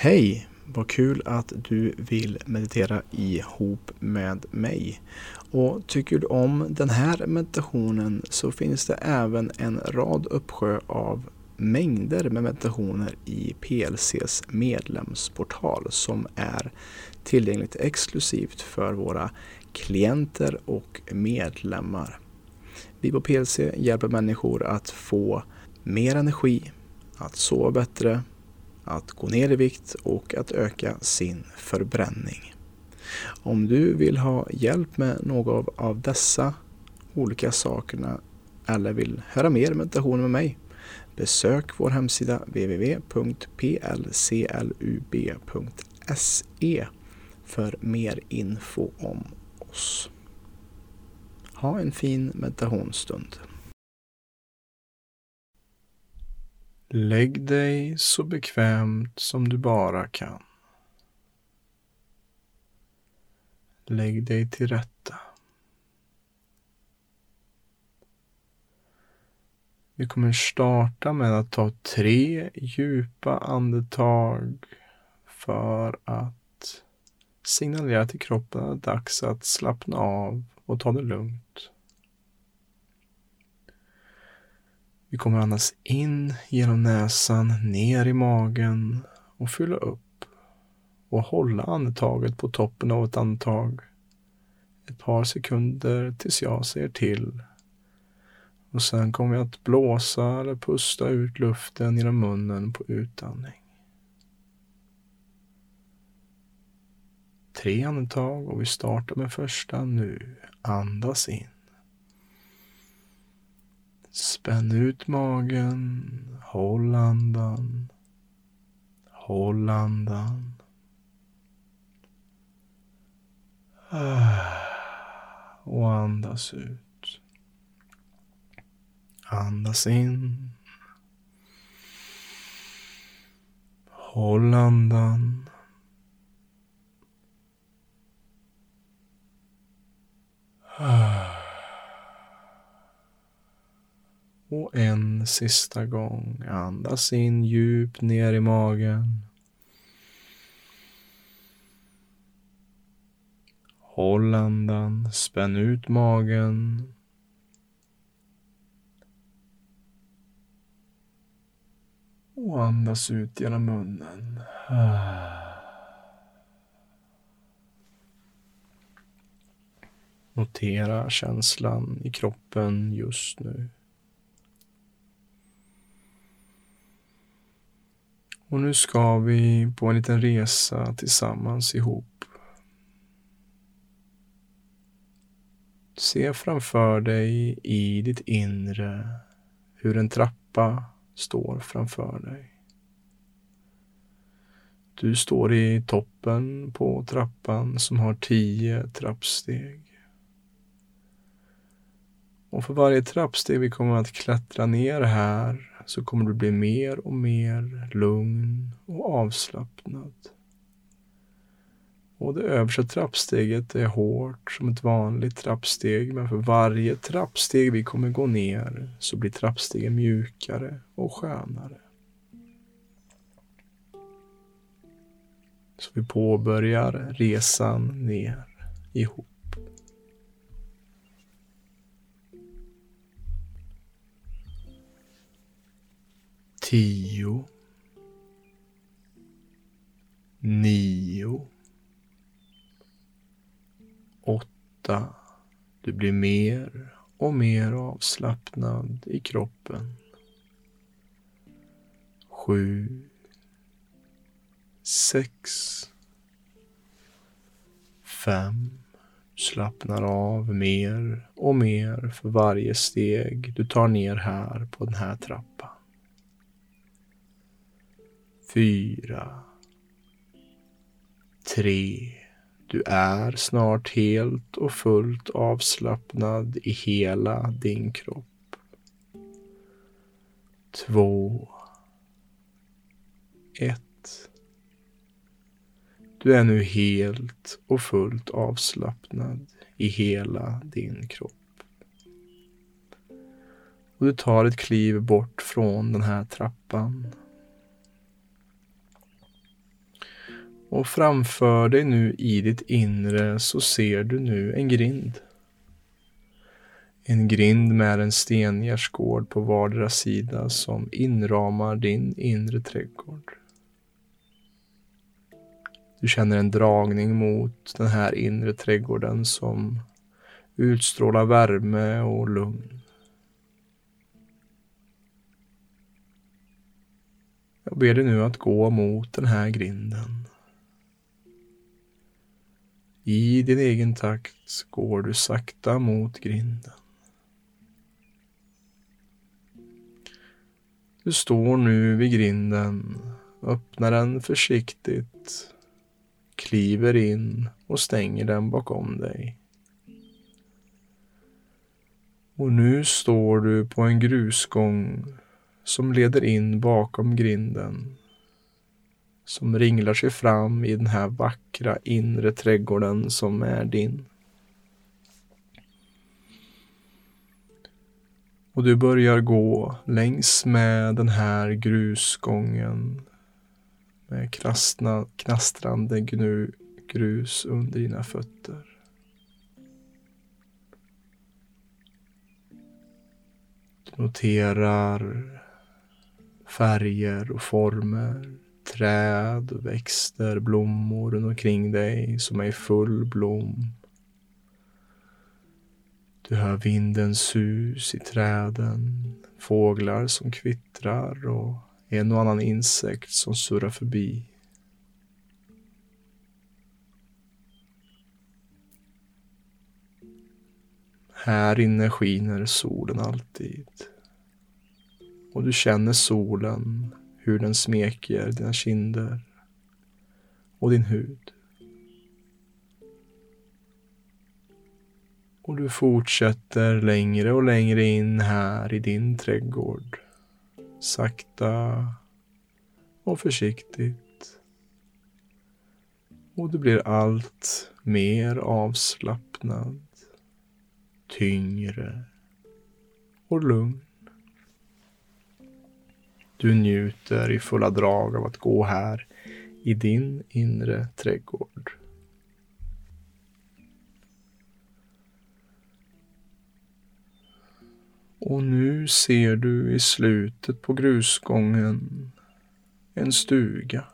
Hej! Vad kul att du vill meditera ihop med mig. Och tycker du om den här meditationen så finns det även en rad uppsjö av mängder med meditationer i PLCs medlemsportal som är tillgängligt exklusivt för våra klienter och medlemmar. Vi på PLC hjälper människor att få mer energi, att sova bättre, att gå ner i vikt och att öka sin förbränning. Om du vill ha hjälp med något av dessa olika sakerna eller vill höra mer meditation med mig besök vår hemsida www.plclub.se för mer info om oss. Ha en fin meditationsstund. Lägg dig så bekvämt som du bara kan. Lägg dig till rätta. Vi kommer starta med att ta tre djupa andetag för att signalera till kroppen att det är dags att slappna av och ta det lugnt. Vi kommer andas in genom näsan, ner i magen och fylla upp och hålla andetaget på toppen av ett andetag ett par sekunder tills jag säger till. Och sen kommer vi att blåsa eller pusta ut luften genom munnen på utandning. Tre andetag och vi startar med första nu. Andas in. Spänn ut magen. Håll andan. Håll andan. Ah, och andas ut. Andas in. Håll andan. Ah. Och en sista gång. Andas in djupt ner i magen. Håll andan, spänn ut magen. Och andas ut genom munnen. Notera känslan i kroppen just nu. Och nu ska vi på en liten resa tillsammans ihop. Se framför dig i ditt inre hur en trappa står framför dig. Du står i toppen på trappan som har tio trappsteg. Och för varje trappsteg vi kommer att klättra ner här så kommer du bli mer och mer lugn och avslappnad. Och det översta trappsteget är hårt som ett vanligt trappsteg, men för varje trappsteg vi kommer gå ner så blir trappstegen mjukare och skönare. Så vi påbörjar resan ner ihop. Tio, nio, åtta. Du blir mer och mer avslappnad i kroppen. Sju, sex, fem. Slappnar av mer och mer för varje steg du tar ner här på den här trappan fyra, tre. Du är snart helt och fullt avslappnad i hela din kropp. Två. Ett. Du är nu helt och fullt avslappnad i hela din kropp. Och du tar ett kliv bort från den här trappan Och framför dig nu i ditt inre så ser du nu en grind. En grind med en stengärdsgård på vardera sida som inramar din inre trädgård. Du känner en dragning mot den här inre trädgården som utstrålar värme och lugn. Jag ber dig nu att gå mot den här grinden. I din egen takt går du sakta mot grinden. Du står nu vid grinden, öppnar den försiktigt, kliver in och stänger den bakom dig. Och nu står du på en grusgång som leder in bakom grinden. Som ringlar sig fram i den här vackra inre trädgården som är din. Och du börjar gå längs med den här grusgången med krastna, knastrande gnu, grus under dina fötter. Du noterar färger och former, träd, växter, blommor runt omkring dig som är i full blom. Du hör vindens sus i träden, fåglar som kvittrar och en och annan insekt som surrar förbi. Här inne skiner solen alltid. Och du känner solen, hur den smeker dina kinder och din hud. Och du fortsätter längre och längre in här i din trädgård. Sakta och försiktigt. Och du blir allt mer avslappnad, tyngre och lugn. Du njuter i fulla drag av att gå här i din inre trädgård. Och nu ser du i slutet på grusgången en stuga.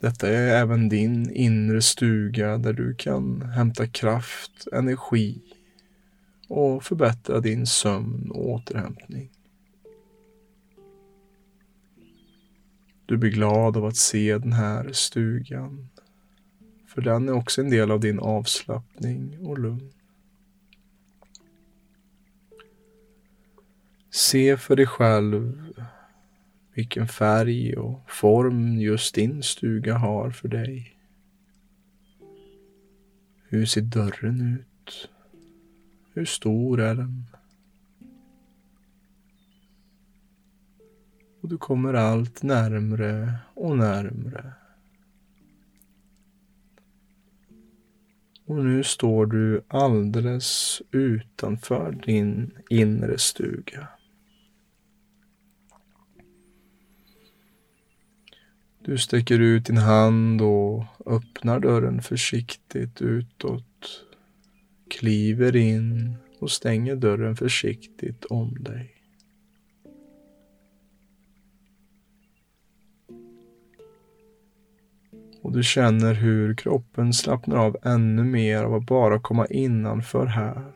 Detta är även din inre stuga där du kan hämta kraft, energi och förbättra din sömn och återhämtning. Du blir glad av att se den här stugan, för den är också en del av din avslappning och lugn. Se för dig själv vilken färg och form just din stuga har för dig. Hur ser dörren ut? Hur stor är den? Och du kommer allt närmre och närmre. Och nu står du alldeles utanför din inre stuga. Du sträcker ut din hand och öppnar dörren försiktigt utåt kliver in och stänger dörren försiktigt om dig. Och du känner hur kroppen slappnar av ännu mer av att bara komma innanför här.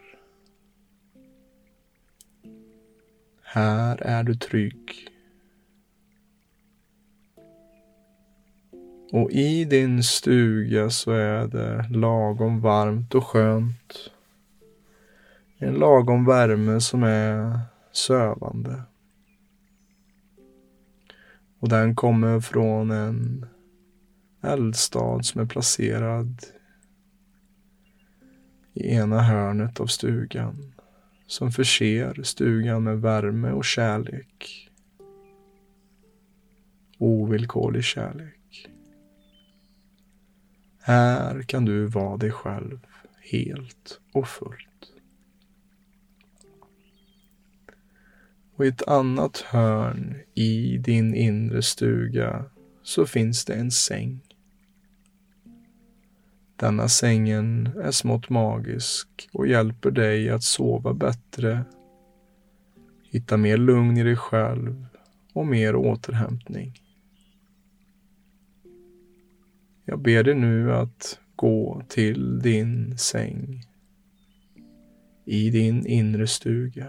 Här är du trygg. Och i din stuga så är det lagom varmt och skönt. En lagom värme som är sövande. Och den kommer från en eldstad som är placerad i ena hörnet av stugan. Som förser stugan med värme och kärlek. Ovillkorlig kärlek. Här kan du vara dig själv helt och fullt. Och i ett annat hörn i din inre stuga så finns det en säng. Denna sängen är smått magisk och hjälper dig att sova bättre, hitta mer lugn i dig själv och mer återhämtning. Jag ber dig nu att gå till din säng i din inre stuga.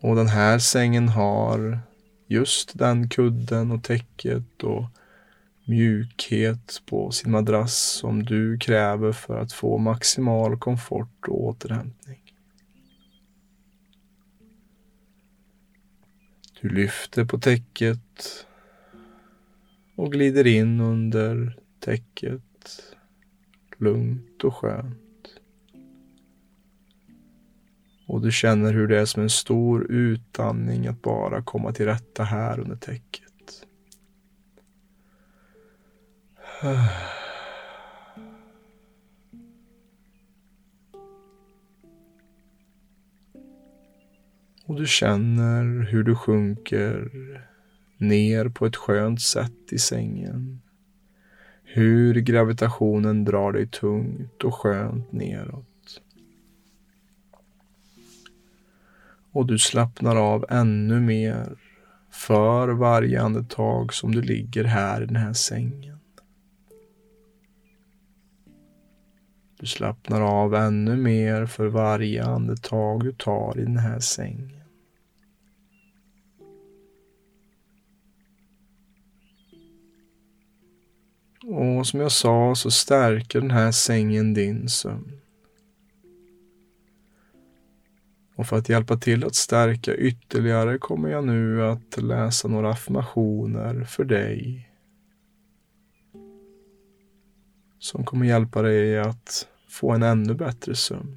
Och den här sängen har just den kudden och täcket och mjukhet på sin madrass som du kräver för att få maximal komfort och återhämtning. Du lyfter på täcket och glider in under täcket lugnt och skönt. Och du känner hur det är som en stor utandning att bara komma till rätta här under täcket. Och du känner hur du sjunker ner på ett skönt sätt i sängen. Hur gravitationen drar dig tungt och skönt neråt. Och du slappnar av ännu mer för varje andetag som du ligger här i den här sängen. Du slappnar av ännu mer för varje andetag du tar i den här sängen. Och som jag sa så stärker den här sängen din sömn. Och för att hjälpa till att stärka ytterligare kommer jag nu att läsa några affirmationer för dig. Som kommer hjälpa dig att få en ännu bättre sömn.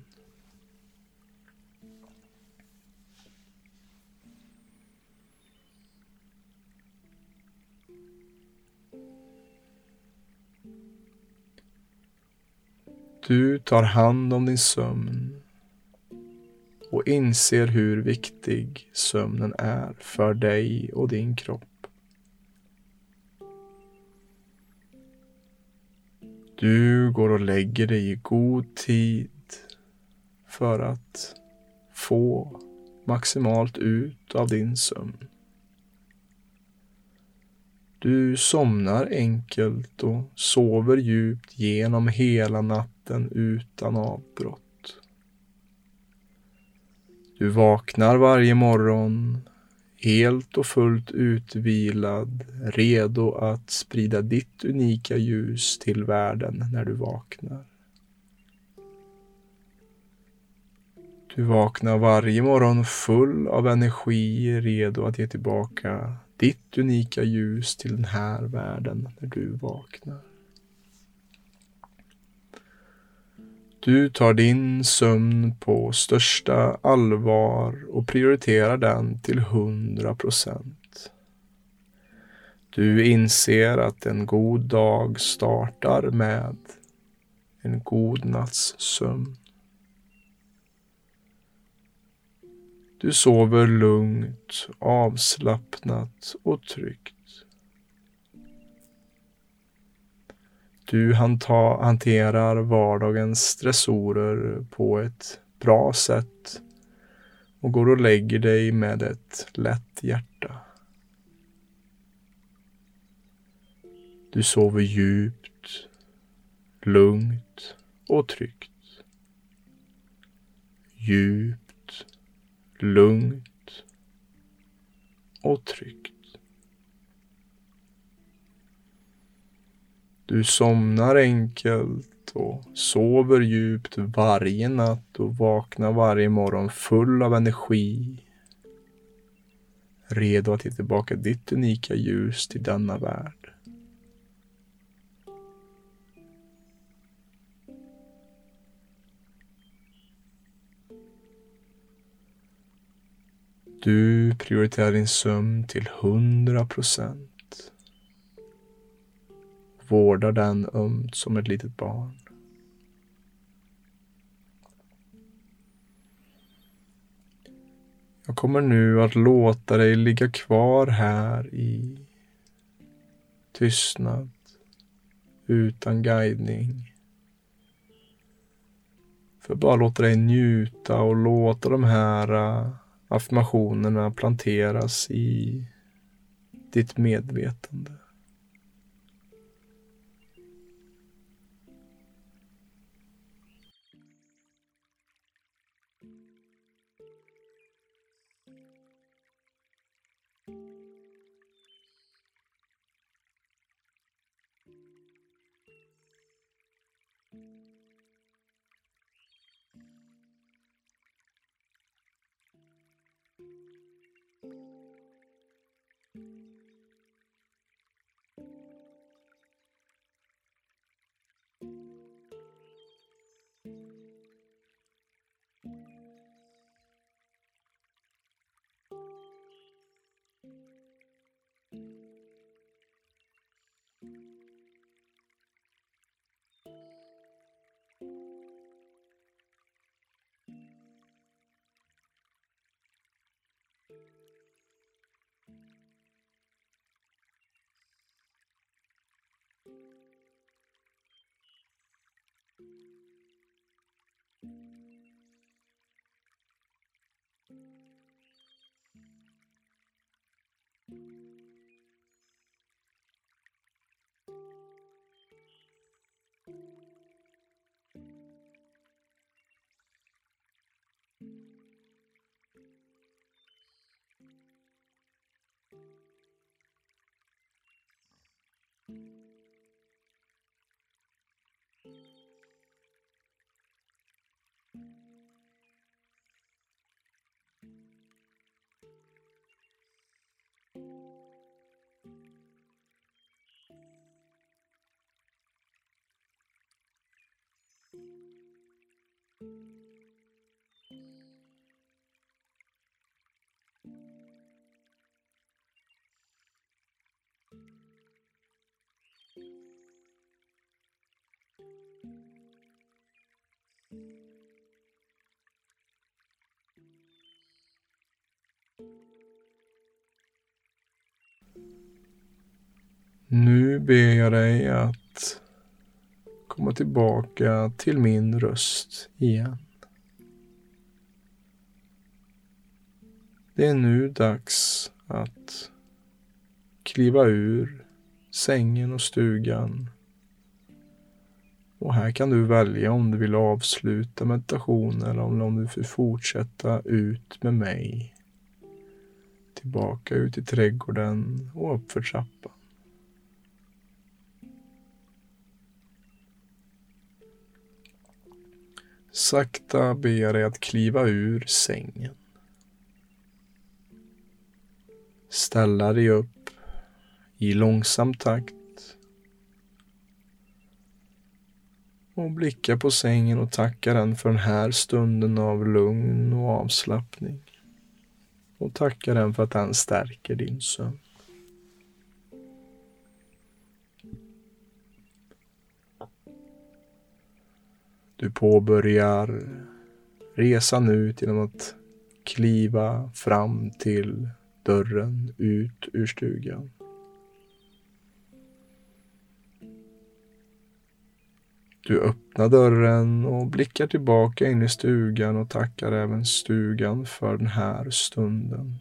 Du tar hand om din sömn och inser hur viktig sömnen är för dig och din kropp. Du går och lägger dig i god tid för att få maximalt ut av din sömn. Du somnar enkelt och sover djupt genom hela natten utan avbrott. Du vaknar varje morgon helt och fullt utvilad, redo att sprida ditt unika ljus till världen när du vaknar. Du vaknar varje morgon full av energi, redo att ge tillbaka ditt unika ljus till den här världen när du vaknar. Du tar din sömn på största allvar och prioriterar den till hundra procent. Du inser att en god dag startar med en god natts sömn. Du sover lugnt, avslappnat och tryggt. Du hanterar vardagens stressorer på ett bra sätt och går och lägger dig med ett lätt hjärta. Du sover djupt, lugnt och tryggt. Djupt lugnt och tryggt. Du somnar enkelt och sover djupt varje natt och vaknar varje morgon full av energi. Redo att ge tillbaka ditt unika ljus till denna värld. Du prioriterar din sömn till 100 procent vårdar den ömt som ett litet barn. Jag kommer nu att låta dig ligga kvar här i tystnad, utan guidning. För bara låta dig njuta och låta de här äh, affirmationerna planteras i ditt medvetande. Nu ber jag dig att komma tillbaka till min röst igen. Det är nu dags att kliva ur sängen och stugan. Och här kan du välja om du vill avsluta meditationen eller om du vill fortsätta ut med mig. Tillbaka ut i trädgården och uppför trappan. Sakta ber jag dig att kliva ur sängen. Ställa dig upp i långsam takt och blicka på sängen och tacka den för den här stunden av lugn och avslappning. Och tacka den för att den stärker din sömn. Du påbörjar resan ut genom att kliva fram till dörren ut ur stugan. Du öppnar dörren och blickar tillbaka in i stugan och tackar även stugan för den här stunden.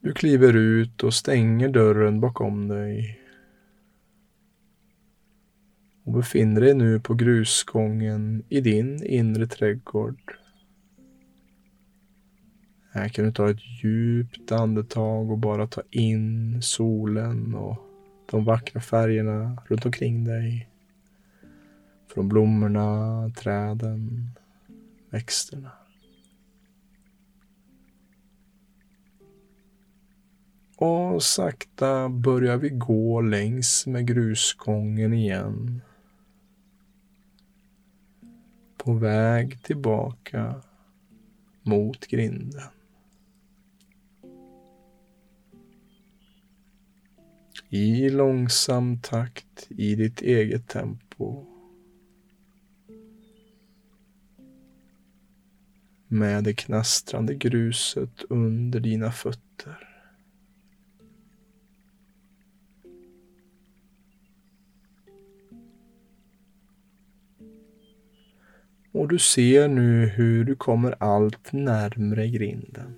Du kliver ut och stänger dörren bakom dig och befinner dig nu på grusgången i din inre trädgård. Här kan du ta ett djupt andetag och bara ta in solen och de vackra färgerna runt omkring dig. Från blommorna, träden, växterna. Och sakta börjar vi gå längs med grusgången igen på väg tillbaka mot grinden. I långsam takt i ditt eget tempo. Med det knastrande gruset under dina fötter. Du ser nu hur du kommer allt närmre grinden.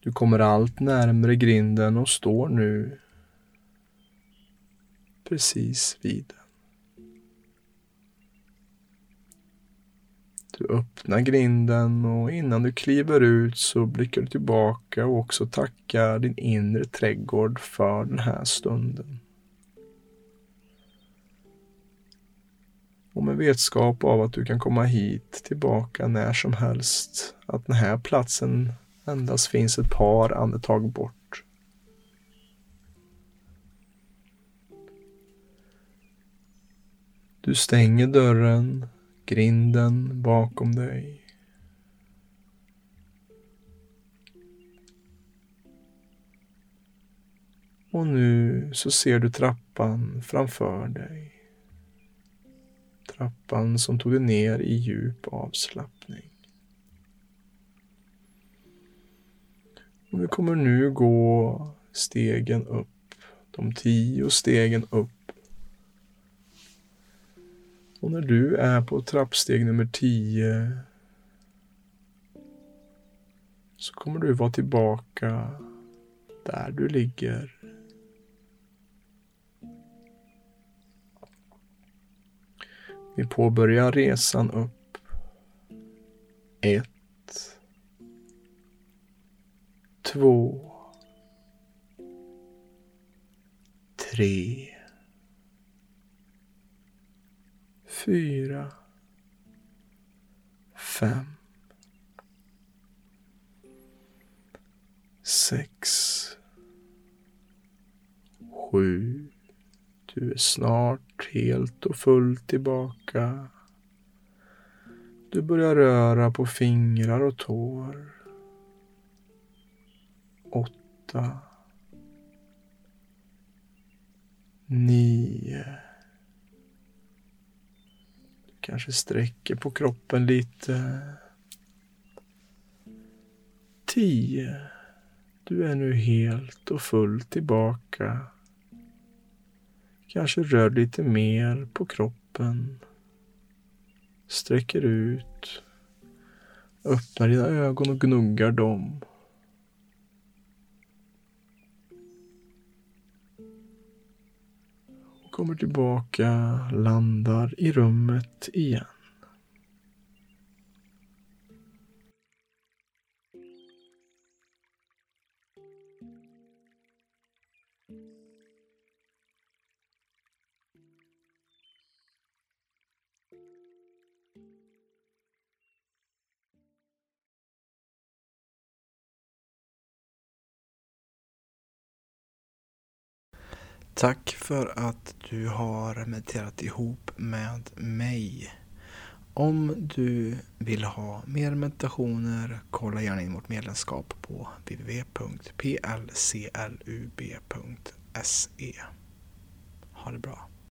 Du kommer allt närmre grinden och står nu precis vid den. Du öppnar grinden och innan du kliver ut så blickar du tillbaka och också tackar din inre trädgård för den här stunden. Och med vetskap av att du kan komma hit tillbaka när som helst, att den här platsen endast finns ett par andetag bort. Du stänger dörren, grinden bakom dig. Och nu så ser du trappan framför dig. Trappan som tog dig ner i djup avslappning. Och vi kommer nu gå stegen upp, de tio stegen upp. Och när du är på trappsteg nummer tio så kommer du vara tillbaka där du ligger. Vi påbörjar resan upp. Ett två, tre, fyra, fem, sex, sju. Du är snart helt och fullt tillbaka. Du börjar röra på fingrar och tår åtta, nio. Du kanske sträcker på kroppen lite. Tio. Du är nu helt och fullt tillbaka. Kanske rör lite mer på kroppen. Sträcker ut. Öppnar dina ögon och gnuggar dem. kommer tillbaka, landar i rummet igen. Tack för att du har mediterat ihop med mig. Om du vill ha mer meditationer, kolla gärna in vårt medlemskap på www.plclub.se. Ha det bra.